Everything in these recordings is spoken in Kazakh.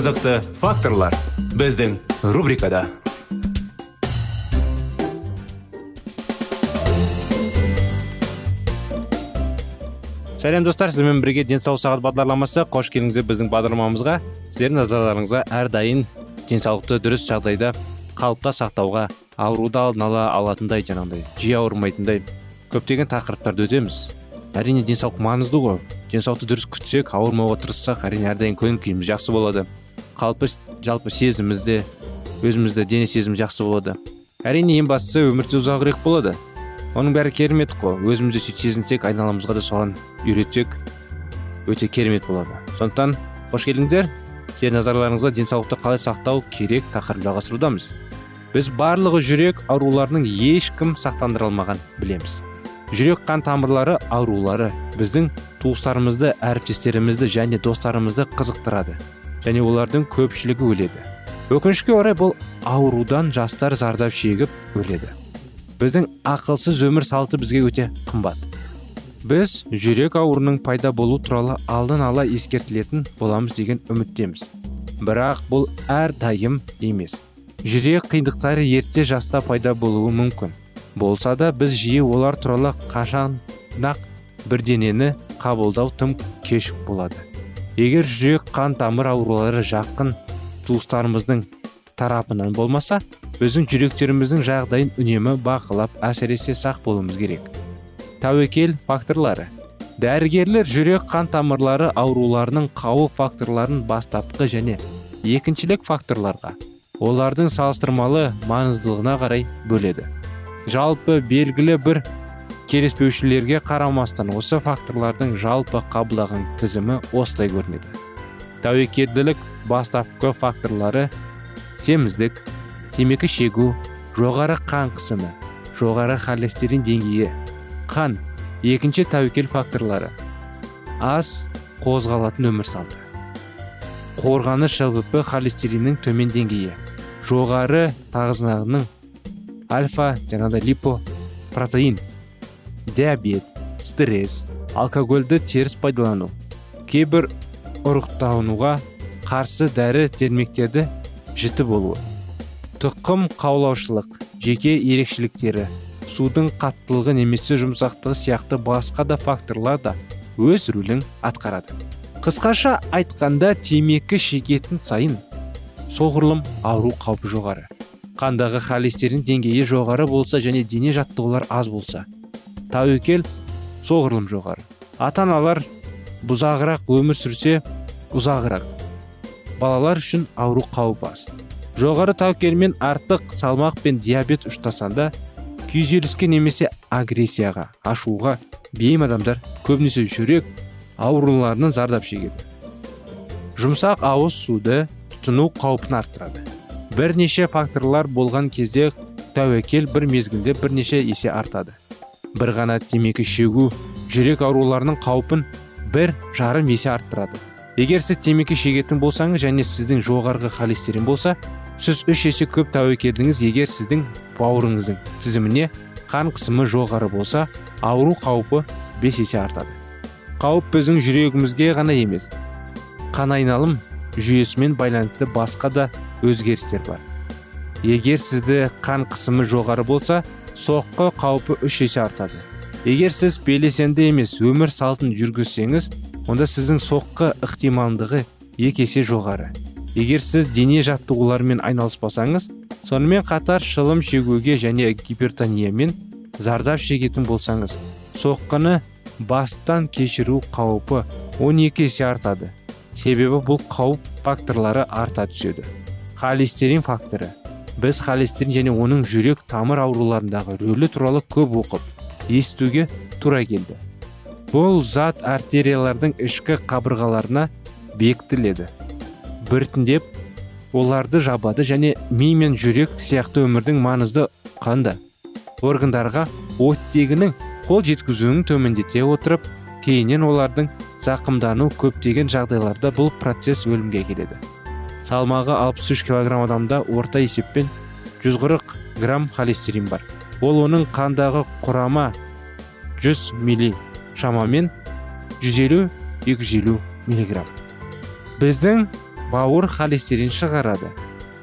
Қызықты факторлар біздің рубрикада. Сәлем достар сіздермен бірге денсаулық сағат бағдарламасы қош келдіңіздер біздің бағдарламамызға. Сіздердің назарларыңызға әрдайым денсаулықты дұрыс жағдайда қалыпта сақтауға ауруды алдын ала алатындай жаңағыдай жиі ауырмайтындай көптеген тақырыптарды өтеміз. Әрине денсаулық маңызды ғой. Денсаулықты дұрыс күтсек ауырмауға тырыссақ әрине әрдайым көңіл күйіміз жақсы болады. Қалпы жалпы сезімімізде өзімізді дене сезімі жақсы болады. Әрине ең бастысы өмірде ұзағырақ болады. Оның бәрі керемет қой. Өзімізді сөйтіп сезінсек айналамызға да соған үйретсек өте керемет болады. Сондықтан қош келдіңіздер. Сіздердің назарларыңызға денсаулықты қалай сақтау керек тақырып жалғастырудамыз біз барлығы жүрек ауруларының ешкім сақтандыра алмаған білеміз. Жүрек қан тамырлары аурулары біздің туыстарымызды әріптестерімізді және достарымызды қызықтырады. Және олардың көпшілігі өледі. Өкінішке орай бұл аурудан жастар зардап шегіп өледі. Біздің ақылсыз өмір салты бізге өте қымбат. Біз жүрек ауруының пайда болу туралы алдын ала ескертілетін боламыз деген үміттеміз. Бірақ бұл әрдайым емес. Жүрек қиындықтары ерте жаста пайда болуы мүмкін. Болса да біз жиі олар туралы қашан-ақ бірденені қабылдау тым кеш болады. Егер жүрек қан тамыр аурулары жақын туыстарымыздың тарапынан болмаса біздің жүректеріміздің жағдайын үнемі бақылап әсіресе сақ болуымыз керек. Тәуекел факторлары. Дәрігерлер жүрек қан тамырлары ауруларының қауіп факторларын бастапқы және екіншілік факторларға олардың салыстырмалы маңыздылығына қарай бөледі. Жалпы белгілі бір келіспеушілерге қарамастан осы факторлардың жалпы қабылдаған тізімі осылай көрінеді. Тәуекелділік бастапқы факторлары семіздік темекі шегу жоғары қан қысымы жоғары холестерин деңгейі қан екінші тәуекел факторлары. Аз қозғалатын өмір салты. Қорғаныш жлп холестериннің төмен деңгейі. Жоғары тағызнағының альфа жаңағыдай липопротеин. Диабет стресс. Алкогольді теріс пайдалану. Кейбір ұрықтануға қарсы дәрі дермектерді жіті болуы тұқым қаулаушылық жеке ерекшеліктері. Судың қаттылығы немесе жұмсақтығы сияқты басқа да факторлар да өз рөлін атқарады. Қысқаша айтқанда темекі шегетін сайын соғұрлым ауру қаупі жоғары. Қандағы холестерин деңгейі жоғары болса және дене жаттығулар аз болса тәуекел соғұрлым жоғары. Ата аналар бұзағырақ өмір сүрсе ұзағырақ балалар үшін ауру қаупі аз жоғары тәуекелмен артық салмақ пен диабет ұштасанда күйзеліске немесе агрессияға ашуға бейім адамдар көбінесе жүрек ауруларынан зардап шегеді. Жұмсақ ауыз суды тұтыну қаупін арттырады. Бірнеше факторлар болған кезде тәуекел бір мезгілде бірнеше есе артады. Бір ғана темекі шегу жүрек ауруларының қаупін бір жарым есе арттырады. Егер сіз темекі шегетін болсаңыз және сіздің жоғарғы холестерин болса сіз үш есе көп тәуекелдіңіз егер сіздің бауырыңыздың тізіміне қан қысымы жоғары болса ауру қаупі бес есе артады. Қауіп біздің жүрегімізге ғана емес қан айналым жүйесімен байланысты басқа да өзгерістер бар. Егер сізді қан қысымы жоғары болса соққы қаупі үш есе артады. Егер сіз белсенді емес өмір салтын жүргізсеңіз онда сіздің соққы ықтималдығы екі есе жоғары. Егер сіз дене жаттығуларымен айналыспасаңыз сонымен қатар шылым шегуге және гипертониямен зардап шегетін болсаңыз соққыны бастан кешіру қаупі 12 есе артады. Себебі бұл қауіп факторлары арта түседі. Холестерин факторы. Біз холестерин және оның жүрек тамыр ауруларындағы рөлі туралы көп оқып естуге тура келді. Бұл зат артериялардың ішкі қабырғаларына бекітіледі. Біртіндеп оларды жабады және ми мен жүрек сияқты өмірдің маңызды қанды органдарға оттегінің қол жеткізуін төмендете отырып кейіннен олардың зақымдану көптеген жағдайларда бұл процесс өлімге келеді. Салмағы 63 кг адамда орта есеппен 140 грамм холестерин бар. Ол оның қандағы құрама 100 милли шамамен 150-250 миллиграмм. Біздің бауыр холестерин шығарады.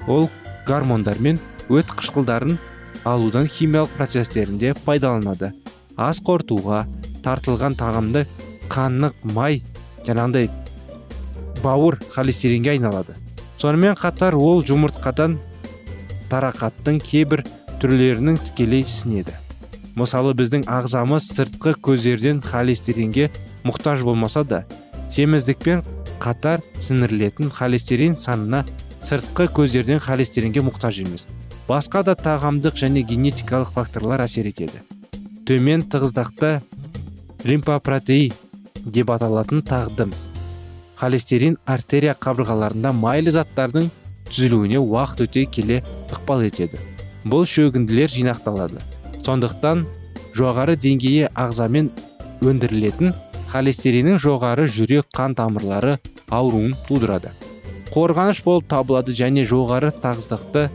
Ол гормондар мен өт қышқылдарын алудан химиялық процестерінде пайдаланады. Ас қорытуға тартылған тағамды қанық май жаңағындай бауыр холестеринге айналады. Сонымен қатар ол жұмыртқадан тарақаттың кейбір түрлерінің тікелей сінеді мысалы біздің ағзамыз сыртқы көздерден холестеринге мұқтаж болмаса да семіздікпен қатар сіңірілетін холестерин санына сыртқы көздерден холестеринге мұқтаж емес. Басқа да тағамдық және генетикалық факторлар әсер етеді. Төмен тығыздақты лимфопротеин деп аталатын тағдым холестерин артерия қабырғаларында майлы заттардың түзілуіне уақыт өте келе ықпал етеді. Бұл шөгінділер жинақталады. Сондықтан жоғары деңгейі ағзамен өндірілетін холестериннің жоғары жүрек қан тамырлары ауруын тудырады. Қорғаныш болып табылады және жоғары тағыздықты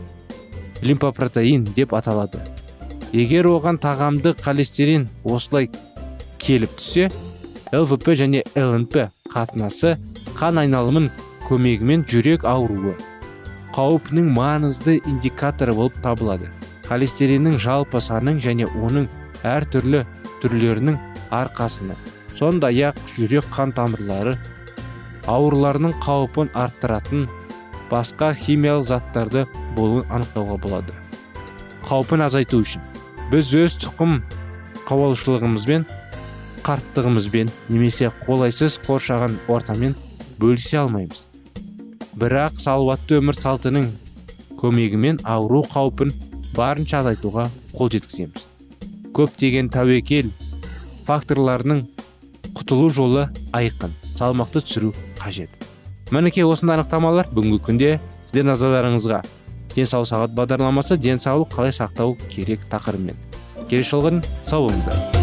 лимфопротеин деп аталады. Егер оған тағамды холестерин осылай келіп түссе лвп және лнп қатынасы қан айналымын көмегімен жүрек ауруы. Қауіпінің маңызды индикаторы болып табылады. Холестериннің жалпы саның және оның әртүрлі түрлерінің арқасында сондай ақ жүрек қан тамырлары ауруларының қауіпін арттыратын басқа химиялық заттарды болуын анықтауға болады. Қаупін азайту үшін біз өз тұқым қауалаушылығымызбен қарттығымызбен немесе қолайсыз қоршаған ортамен бөлісе алмаймыз. Бірақ салауатты өмір салтының көмегімен ауру қаупін барынша азайтуға қол жеткіземіз. Көптеген тәуекел факторларының құтылу жолы айқын салмақты түсіру қажет. Мінекей осындай анықтамалар бүгінгі күнде сіздер назарларыңызға. Денсаулық сағат бағдарламасы денсаулық қалай сақтау керек тақырыбымен. Келесі сау болыңыздар.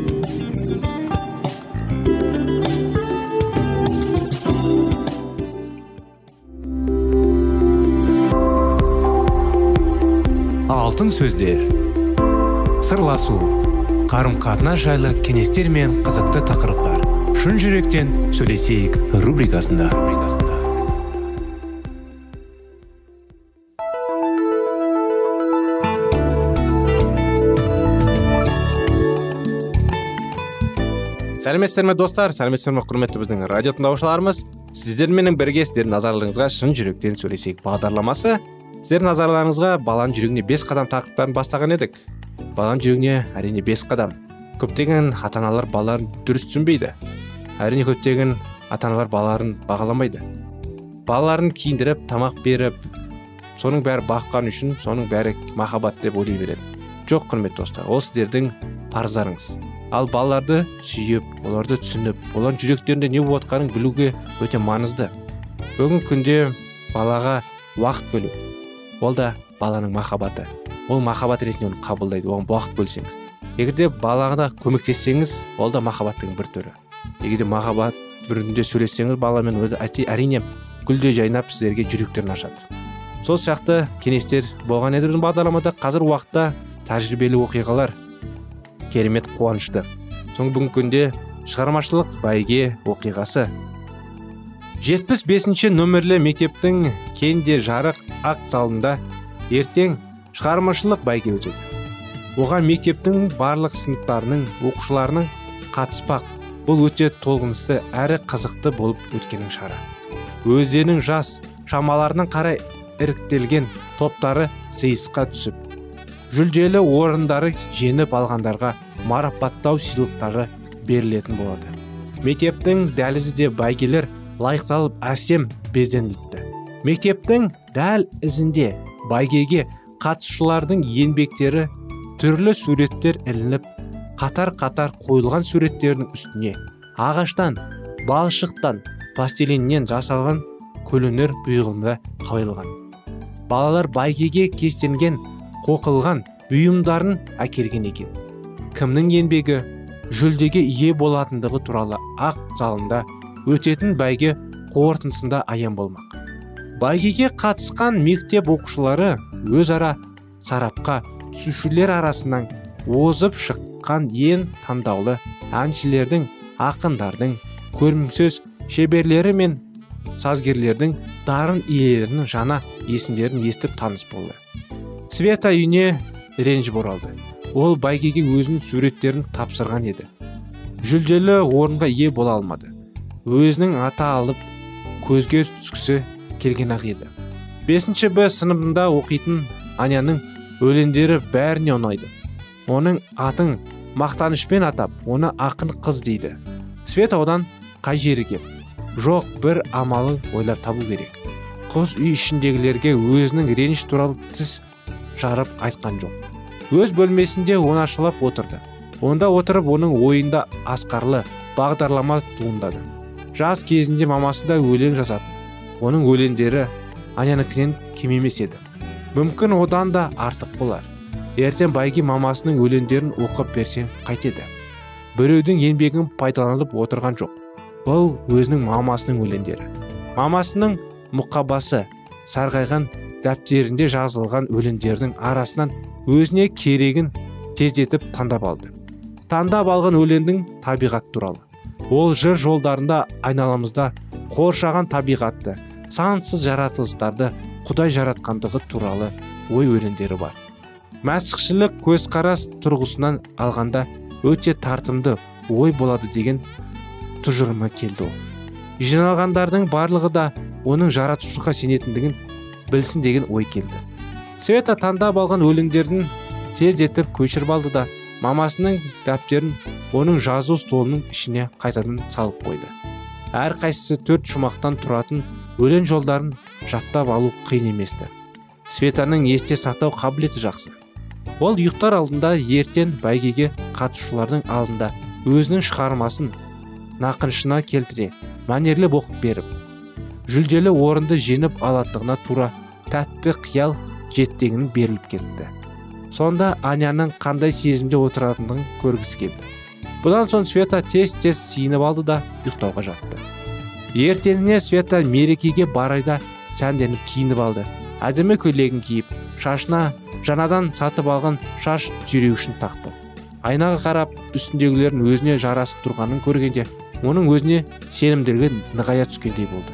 Алтын сөздер. Сырласу қарым қатынас жайлы кеңестер мен қызықты тақырыптар. Шын жүректен сөйлесейік рубрикасында. Сәлеметсіздер ме достар? Сәлеметсіздер ме құрметті біздің радио тыңдаушыларымыз сіздерменен бірге сіздердің назарларыңызға шын жүректен сөйлесейік бағдарламасы. Сіздердің назарларыңызға баланың жүрегіне бес қадам тақырыптарын бастаған едік. Баланың жүрегіне әрине бес қадам. Көптеген ата аналар балаларын дұрыс түсінбейді. Әрине көптеген ата аналар балаларын бағаламайды. Балаларын киіндіріп тамақ беріп соның бәрі баққан үшін соның бәрі махаббат деп ойлай береді. Жоқ құрметті достар ол сіздердің парыздарыңыз. Ал балаларды сүйіп оларды түсініп олардың жүректерінде не болып жатқанын білуге өте маңызды. Бүгінгі күнде балаға уақыт бөлу ол да баланың махаббаты. Ол махаббат ретінде оны қабылдайды оған уақыт бөлсеңіз. Егер де балаға көмектессеңіз ол да махаббаттың бір түрі. Егер де махаббат түрінде сөйлессеңіз баламен әрине гүлдей жайнап сіздерге жүректерін ашады. Сол сияқты кеңестер болған еді біздің бағдарламада. Қазір уақытта тәжірибелі оқиғалар. Керемет қуанышты. Соң бүгінгі күнде шығармашылық бәйге оқиғасы. Жетпіс бесінші нөмірлі мектептің кенде жарық акт залында ертең шығармашылық бәйге өтеді. Оған мектептің барлық сыныптарының оқушыларының қатыспақ бұл өте толғынысты әрі қызықты болып өткенің шара өздерінің жас шамаларының қарай іріктелген топтары сейісқа түсіп жүлделі орындары жеңіп алғандарға марапаттау сыйлықтары берілетін болады. Мектептің дәлізінде бәйгелер лайықталып әсем безендірілді мектептің дәл ізінде бәйгеге қатысушылардың еңбектері түрлі суреттер ілініп қатар қатар қойылған суреттердің үстіне ағаштан балшықтан пластилиннен жасалған көлөнер бұйығында қойылған балалар бәйгеге кестенген қоқылған бұйымдарын әкелген екен. Кімнің еңбегі жүлдеге ие болатындығы туралы ақ залында өтетін бәйге қорытындысында аян болмақ. Бәйгеге қатысқан мектеп оқушылары өзара сарапқа түсушілер арасынан озып шыққан ең таңдаулы әншілердің ақындардың көрімсөз шеберлері мен сазгерлердің дарын иелерінің жаңа есімдерін естіп таныс болды. Света үйіне ренжіп оралды ол бәйгеге өзінің суреттерін тапсырған еді. Жүлделі орынға ие бола алмады. Өзінің ата алып көзге түскісі келген ақ еді. Бесінші б сыныбында оқитын аняның өлеңдері бәріне ұнайды. Оның атын мақтанышпен атап оны ақын қыз дейді. Света одан қай жері кеп? Жоқ бір амалын ойлап табу керек. Қыз үй ішіндегілерге өзінің реніш туралы тіс жарып айтқан жоқ. Өз бөлмесінде оңашалап отырды. Онда отырып оның ойында асқарлы бағдарлама туындады. Жас кезінде мамасы да өлең жазатын. Оның өлеңдері анянікінен кем емес еді. Мүмкін одан да артық болар. Ертең байге мамасының өлеңдерін оқып берсе қайтеді. Біреудің еңбегін пайдаланып отырған жоқ. Бұл өзінің мамасының өлеңдері. Мамасының мұқабасы сарғайған дәптерінде жазылған өлеңдердің арасынан өзіне керегін тездетіп таңдап алды. Таңдап алған өлеңдің табиғат туралы. Ол жыр жолдарында айналамызда қоршаған табиғатты сансыз жаратылыстарды құдай жаратқандығы туралы ой өлеңдері бар. Мәсіхшілік көзқарас тұрғысынан алғанда өте тартымды ой болады деген тұжырымы келді ол. Жиналғандардың барлығы да оның жаратушыға сенетіндігін білсін деген ой келді. Света таңдап алған өлеңдерін тездетіп көшіріп алды да мамасының дәптерін оның жазу столының ішіне қайтадан салып қойды. Әрқайсысы төрт шумақтан тұратын өлең жолдарын жаттап алу қиын еместі. Светаның есте сақтау қабілеті жақсы. Ол ұйықтар алдында ертен бәйгеге қатысушылардың алдында өзінің шығармасын нақыншына келтіре мәнерлеп оқып беріп жүлделі орынды жеңіп алатындығына тура тәтті қиял жеттегін беріліп кетті. Сонда аняның қандай сезімде отыратындығын көргісі келді. Бұдан соң света тез тез сиініп алды да ұйықтауға жатты. Ертеңіне света мерекеге барайда сәнденіп киініп алды. Әдемі көйлегін киіп шашына жаңадан сатып алған шаш түйреуішін тақты. Айнаға қарап үстіндегілердің өзіне жарасып тұрғанын көргенде оның өзіне сенімділігі нығая түскендей болды.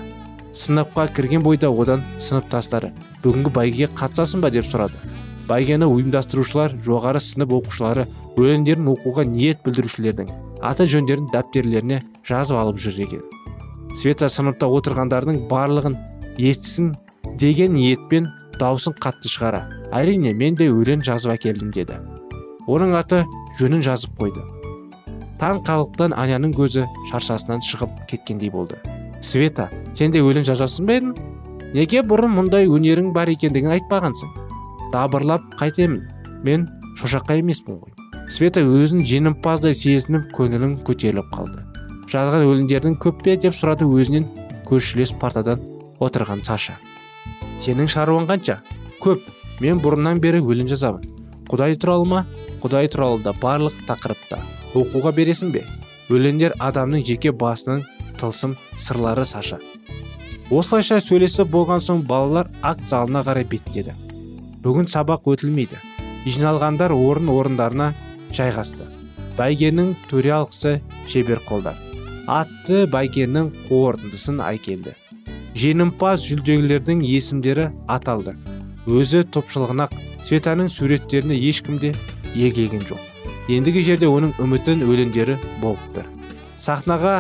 Сыныпқа кірген бойда одан сыныптастары бүгінгі бәйгеге қатысасың ба? деп сұрады. Бәйгені ұйымдастырушылар жоғары сынып оқушылары өлеңдерін оқуға ниет білдірушілердің аты жөндерін дәптерлеріне жазып алып жүр екен. Света сыныпта отырғандардың барлығын естісін деген ниетпен даусын қатты шығара. Әрине мен де өлең жазып әкелдім деді. Оның аты жөнін жазып қойды. Таң қалықтан аняның көзі шаршасынан шығып кеткендей болды. Света сен де өлең жазасың ба едің? Неге бұрын мұндай өнерің бар екендігін айтпағансың? Дабырлап қайтемін. Мен шошаққа емеспін ғой. Света өзін жеңімпаздай сезініп көңілің көтеріліп қалды. Жазған өлеңдердің көп пе деп сұрады өзінен көршілес партадан отырған саша. Сенің шаруаң қанша? Көп. Мен бұрыннан бері өлең жазамын. Құдай туралы ма құдай туралы да барлық тақырыпта. Оқуға бересің бе? Өлеңдер адамның жеке басының тылсым сырлары саша. Осылайша сөйлесіп болған соң балалар акт залына қарай беттеді. Бүгін сабақ өтілмейді. Жиналғандар орын орындарына жайғасты. Бәйгенің төралқысы шебер қолдар. Атты бәйгенің қорытындысын әкелді жеңімпаз жүлдегілердің есімдері аталды. Өзі топшылығына светаның суреттеріне ешкім де егілген жоқ. Ендігі жерде оның үмітін өлеңдері болып тұр. Сахнаға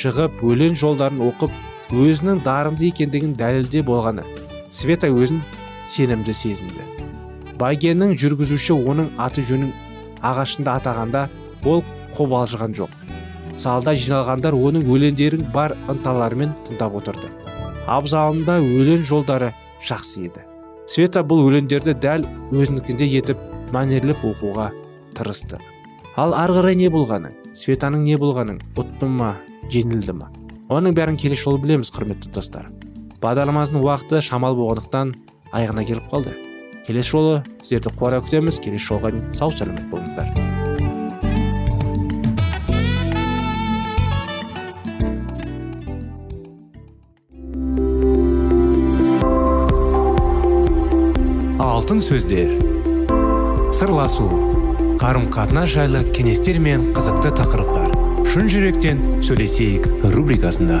шығып өлең жолдарын оқып өзінің дарынды екендігін дәлелде болғаны света өзін сенімді сезінді. Байгеннің жүргізуші оның аты жөнін ағашында атағанда ол қобалжыған жоқ. Залда жиналғандар оның өлеңдерін бар ынталарымен тыңдап отырды. Абзалында өлең жолдары жақсы еді. Света бұл өлеңдерді дәл өзінікіндей етіп мәнерлеп оқуға тырысты. Ал ары қарай не болғаны? Светаның не болғанын ұтты ма жеңілді ма? Оның бәрін келесі жолы білеміз құрметті достар. Бағдарламамыздың уақыты шамал болғандықтан аяғына келіп қалды. Келесі жолы сіздерді қуана күтеміз келесі жолға дейін сау сәлемет болыңыздар. Алтын сөздер. Сырласу. Қарым қатынас жайлы кеңестер мен қызықты тақырыптар. Шын жүректен сөйлесейік рубрикасында.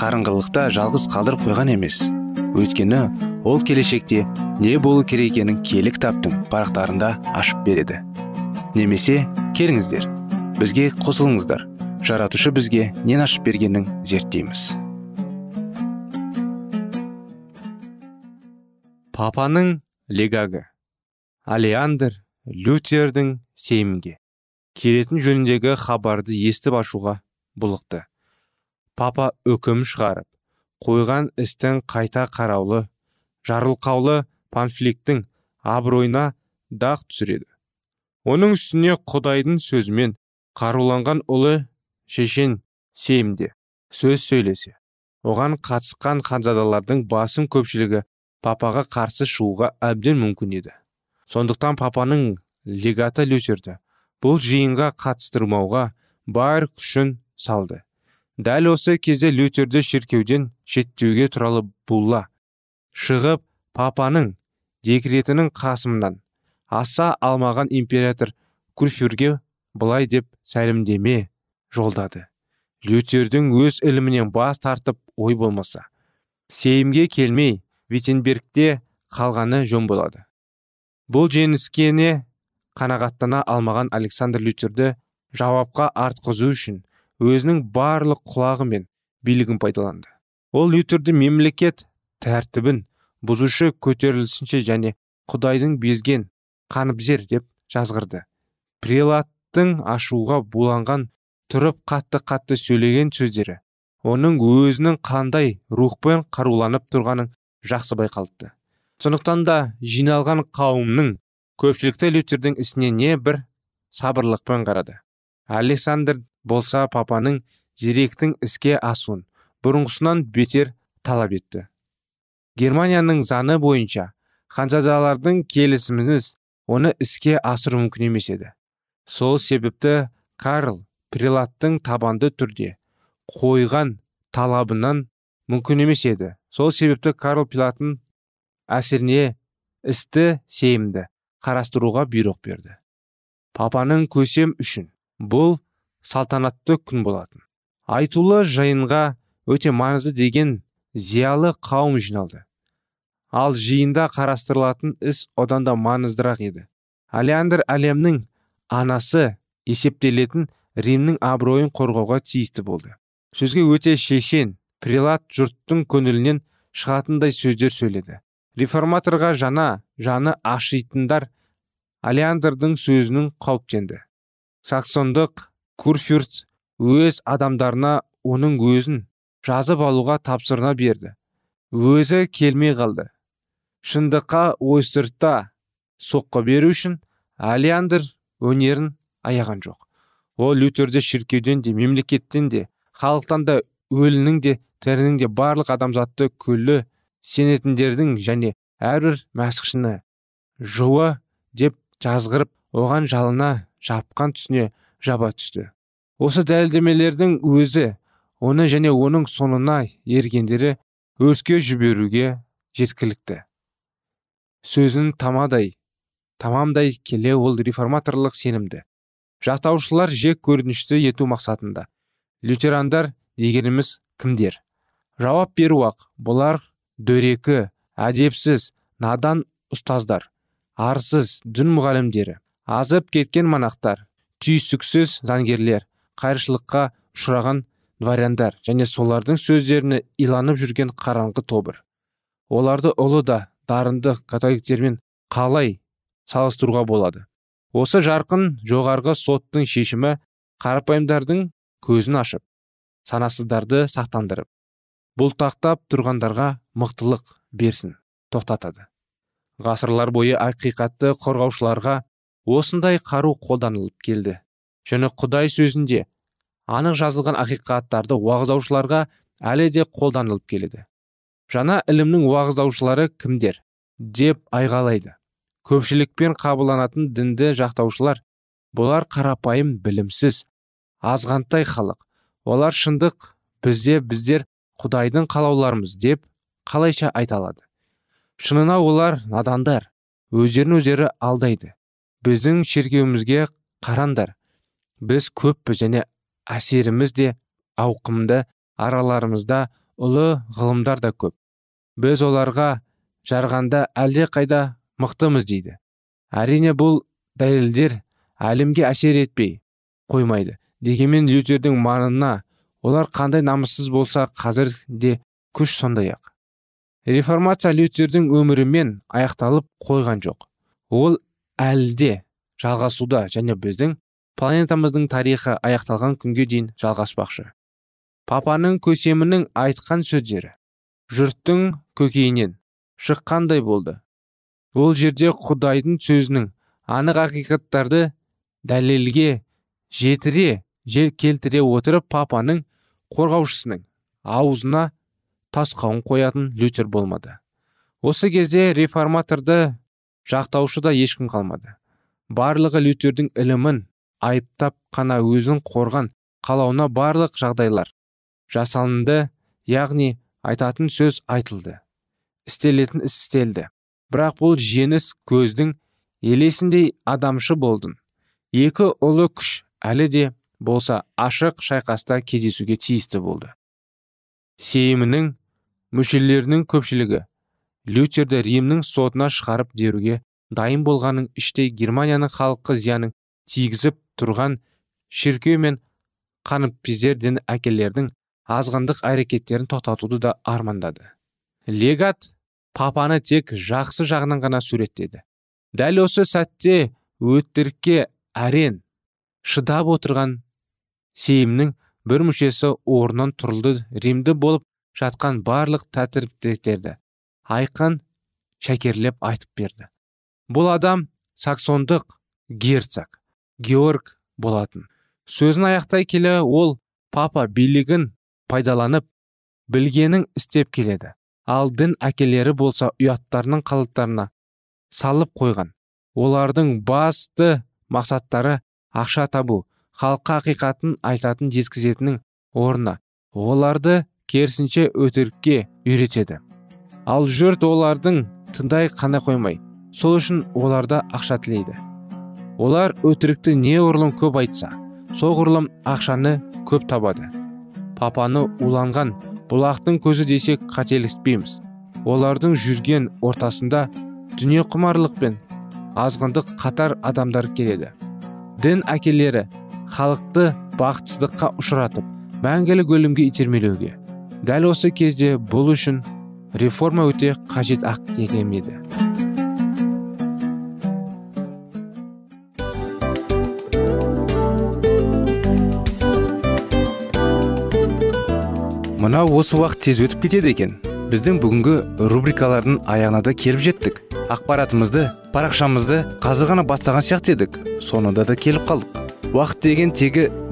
қарыңғылықта жалғыз қалдырып қойған емес. Өйткені ол келешекте не болу керек екенін кітаптың парақтарында ашып береді. Немесе келіңіздер бізге қосылыңыздар. Жаратушы бізге нен ашып бергенін зерттейміз. Папаның легагы. Алеандр лютердің сеймге. Келетін жөніндегі хабарды естіп ашуға бұлықты папа үкім шығарып қойған істің қайта қараулы жарылқаулы панфиликтің абыройына дақ түсіреді. Оның үстіне құдайдың сөзімен қаруланған ұлы шешен сейімде сөз сөйлесе. Оған қатысқан ханзадалардың басым көпшілігі папаға қарсы шығуға әбден мүмкін еді. Сондықтан папаның легаты лютерді бұл жиынға қатыстырмауға бар күшін салды. Дәл осы кезде лютерді шіркеуден шеттеуге туралы булла шығып папаның декретінің қасымнан аса алмаған император курфюрге былай деп сәлімдеме жолдады. Лютердің өз ілімінен бас тартып ой болмаса сейімге келмей виттенбергте қалғаны жөн болады. Бұл жеңіскене қанағаттана алмаған александр лютерді жауапқа артқызу үшін өзінің барлық құлағы мен билігін пайдаланды. Ол лютерді мемлекет тәртібін бұзушы көтерілісінше және құдайдың безген қаныпзер деп жазғырды. Прелаттың ашуға буланған тұрып қатты қатты сөйлеген сөздері оның өзінің қандай рухпен қаруланып тұрғанын жақсы байқалыпты. Сондықтан да жиналған қауымның көпшілікті лютердің ісіне не бір сабырлықпен қарады. Александр болса папаның директің іске асуын бұрынғысынан бетер талап етті. Германияның заңы бойынша ханзадалардың келісіміңіз оны іске асыру мүмкін емес еді. Сол себепті карл прилаттың табанды түрде қойған талабынан мүмкін емес еді. Сол себепті карл пилаттың әсеріне істі сейімді қарастыруға бұйрық берді. Папаның көсем үшін бұл салтанатты күн болатын. Айтулы жиынға өте маңызды деген зиялы қауым жиналды. Ал жиында қарастырылатын іс одан да маңыздырақ еді. Алеандр әлемнің анасы есептелетін римнің абыройын қорғауға тиісті болды. Сөзге өте шешен прилат жұрттың көңілінен шығатындай сөздер сөйледі. Реформаторға жана жаны ашитындар алеандрдың сөзінің қауіптенді. Саксондық курфюрт өз адамдарына оның өзін жазып алуға тапсырма берді. Өзі келмей қалды. Шындыққа ойсырта соққы беру үшін алеандр өнерін аяған жоқ. Ол лютерді шіркеуден де мемлекеттен де халықтан да өлінің де тірінің де барлық адамзатты күллі сенетіндердің және әрбір мәсіхшіні жуы деп жазғырып оған жалына жапқан түсіне жаба түсті. Осы дәлелдемелердің өзі оны және оның соңына ергендері өртке жіберуге жеткілікті. Сөзін тамадай тамамдай келе ол реформаторлық сенімді. Жақтаушылар жек көрінішті ету мақсатында. Лютерандар дегеніміз кімдер? Жауап беру ақ бұлар дөрекі әдепсіз надан ұстаздар арсыз дін мұғалімдері. Азып кеткен манақтар түйсіксіз заңгерлер қайыршылыққа ұшыраған дворяндар және солардың сөздеріне иланып жүрген қараңғы тобыр. Оларды ұлы да дарынды католиктермен қалай салыстыруға болады? Осы жарқын жоғарғы соттың шешімі қарапайымдардың көзін ашып санасыздарды сақтандырып бұлтақтап тұрғандарға мықтылық берсін тоқтатады. Ғасырлар бойы ақиқатты қорғаушыларға осындай қару қолданылып келді. Және құдай сөзінде анық жазылған ақиқаттарды уағыздаушыларға әлі де қолданылып келеді. Жаңа ілімнің уағыздаушылары кімдер? деп айғалайды көпшілікпен қабылданатын дінді жақтаушылар бұлар қарапайым білімсіз азғантай халық. Олар шындық бізде біздер құдайдың қалауларымыз деп қалайша айта алады. Шынына олар надандар өздерін өздері алдайды. Біздің шеркеуімізге қарандар біз көппіз және әсеріміз де ауқымды араларымызда ұлы ғылымдар да көп. Біз оларға жарғанда әлде қайда мықтымыз дейді. Әрине бұл дәлелдер әлемге әсер етпей қоймайды. Дегенмен лютердің маңына олар қандай намыссыз болса қазір де күш сондай ақ реформация лютердің өмірімен аяқталып қойған жоқ. Ол әлде жалғасуда және біздің планетамыздың тарихы аяқталған күнге дейін жалғаспақшы. Папаның көсемінің айтқан сөздері жұрттың көкейінен шыққандай болды ол жерде құдайдың сөзінің анық ақиқаттарды дәлелге жетіре жел келтіре отырып папаның қорғаушысының аузына тасқауын қоятын лютер болмады. Осы кезде реформаторды жақтаушы да ешкім қалмады. Барлығы лютердің ілімін айыптап қана өзін қорған қалауына барлық жағдайлар жасалынды яғни айтатын сөз айтылды. Істелетін іс істелді. Бірақ бұл жеңіс көздің елесіндей адамшы болдың. Екі ұлы күш әлі де болса ашық шайқаста кездесуге тиісті болды. Сейімінің мүшелерінің көпшілігі лютерді римнің сотына шығарып деруге дайын болғанын іштей германияның халыққа зиянын тигізіп тұрған шіркеу мен қаныпезер дін әкелердің азғындық әрекеттерін тоқтатуды да армандады. Легат папаны тек жақсы жағынан ғана суреттеді. Дәл осы сәтте өтірікке әрен шыдап отырған сейімнің бір мүшесі орнынан тұрылды. Римді болып жатқан барлық тәтіріктерді айқан шәкерлеп айтып берді. Бұл адам саксондық герцог георг болатын. Сөзін аяқтай келе ол папа билігін пайдаланып білгенін істеп келеді. Ал дін әкелері болса ұяттарының қалыптарына салып қойған. Олардың басты мақсаттары ақша табу халыққа ақиқатын айтатын жеткізетіннің орнына. Оларды керісінше өтірікке үйретеді ал жұрт олардың тыңдай қана қоймай сол үшін оларда ақша тілейді. Олар өтірікті не ұрлым көп айтса соғұрлым ақшаны көп табады. Папаны уланған бұлақтың көзі десек қателеспейміз. Олардың жүрген ортасында дүние құмарлық пен азғындық қатар адамдар келеді. Дін әкелері халықты бақытсыздыққа ұшыратып мәңгілік өлімге итермелеуге дәл осы кезде бұл үшін реформа өте қажет ақ еді. Мынау осы уақыт тез өтіп кетеді екен. Біздің бүгінгі рубрикалардың аяғына да келіп жеттік. Ақпаратымызды парақшамызды қазір ғана бастаған сияқты едік. Соңында да келіп қалдық. Уақыт деген тегі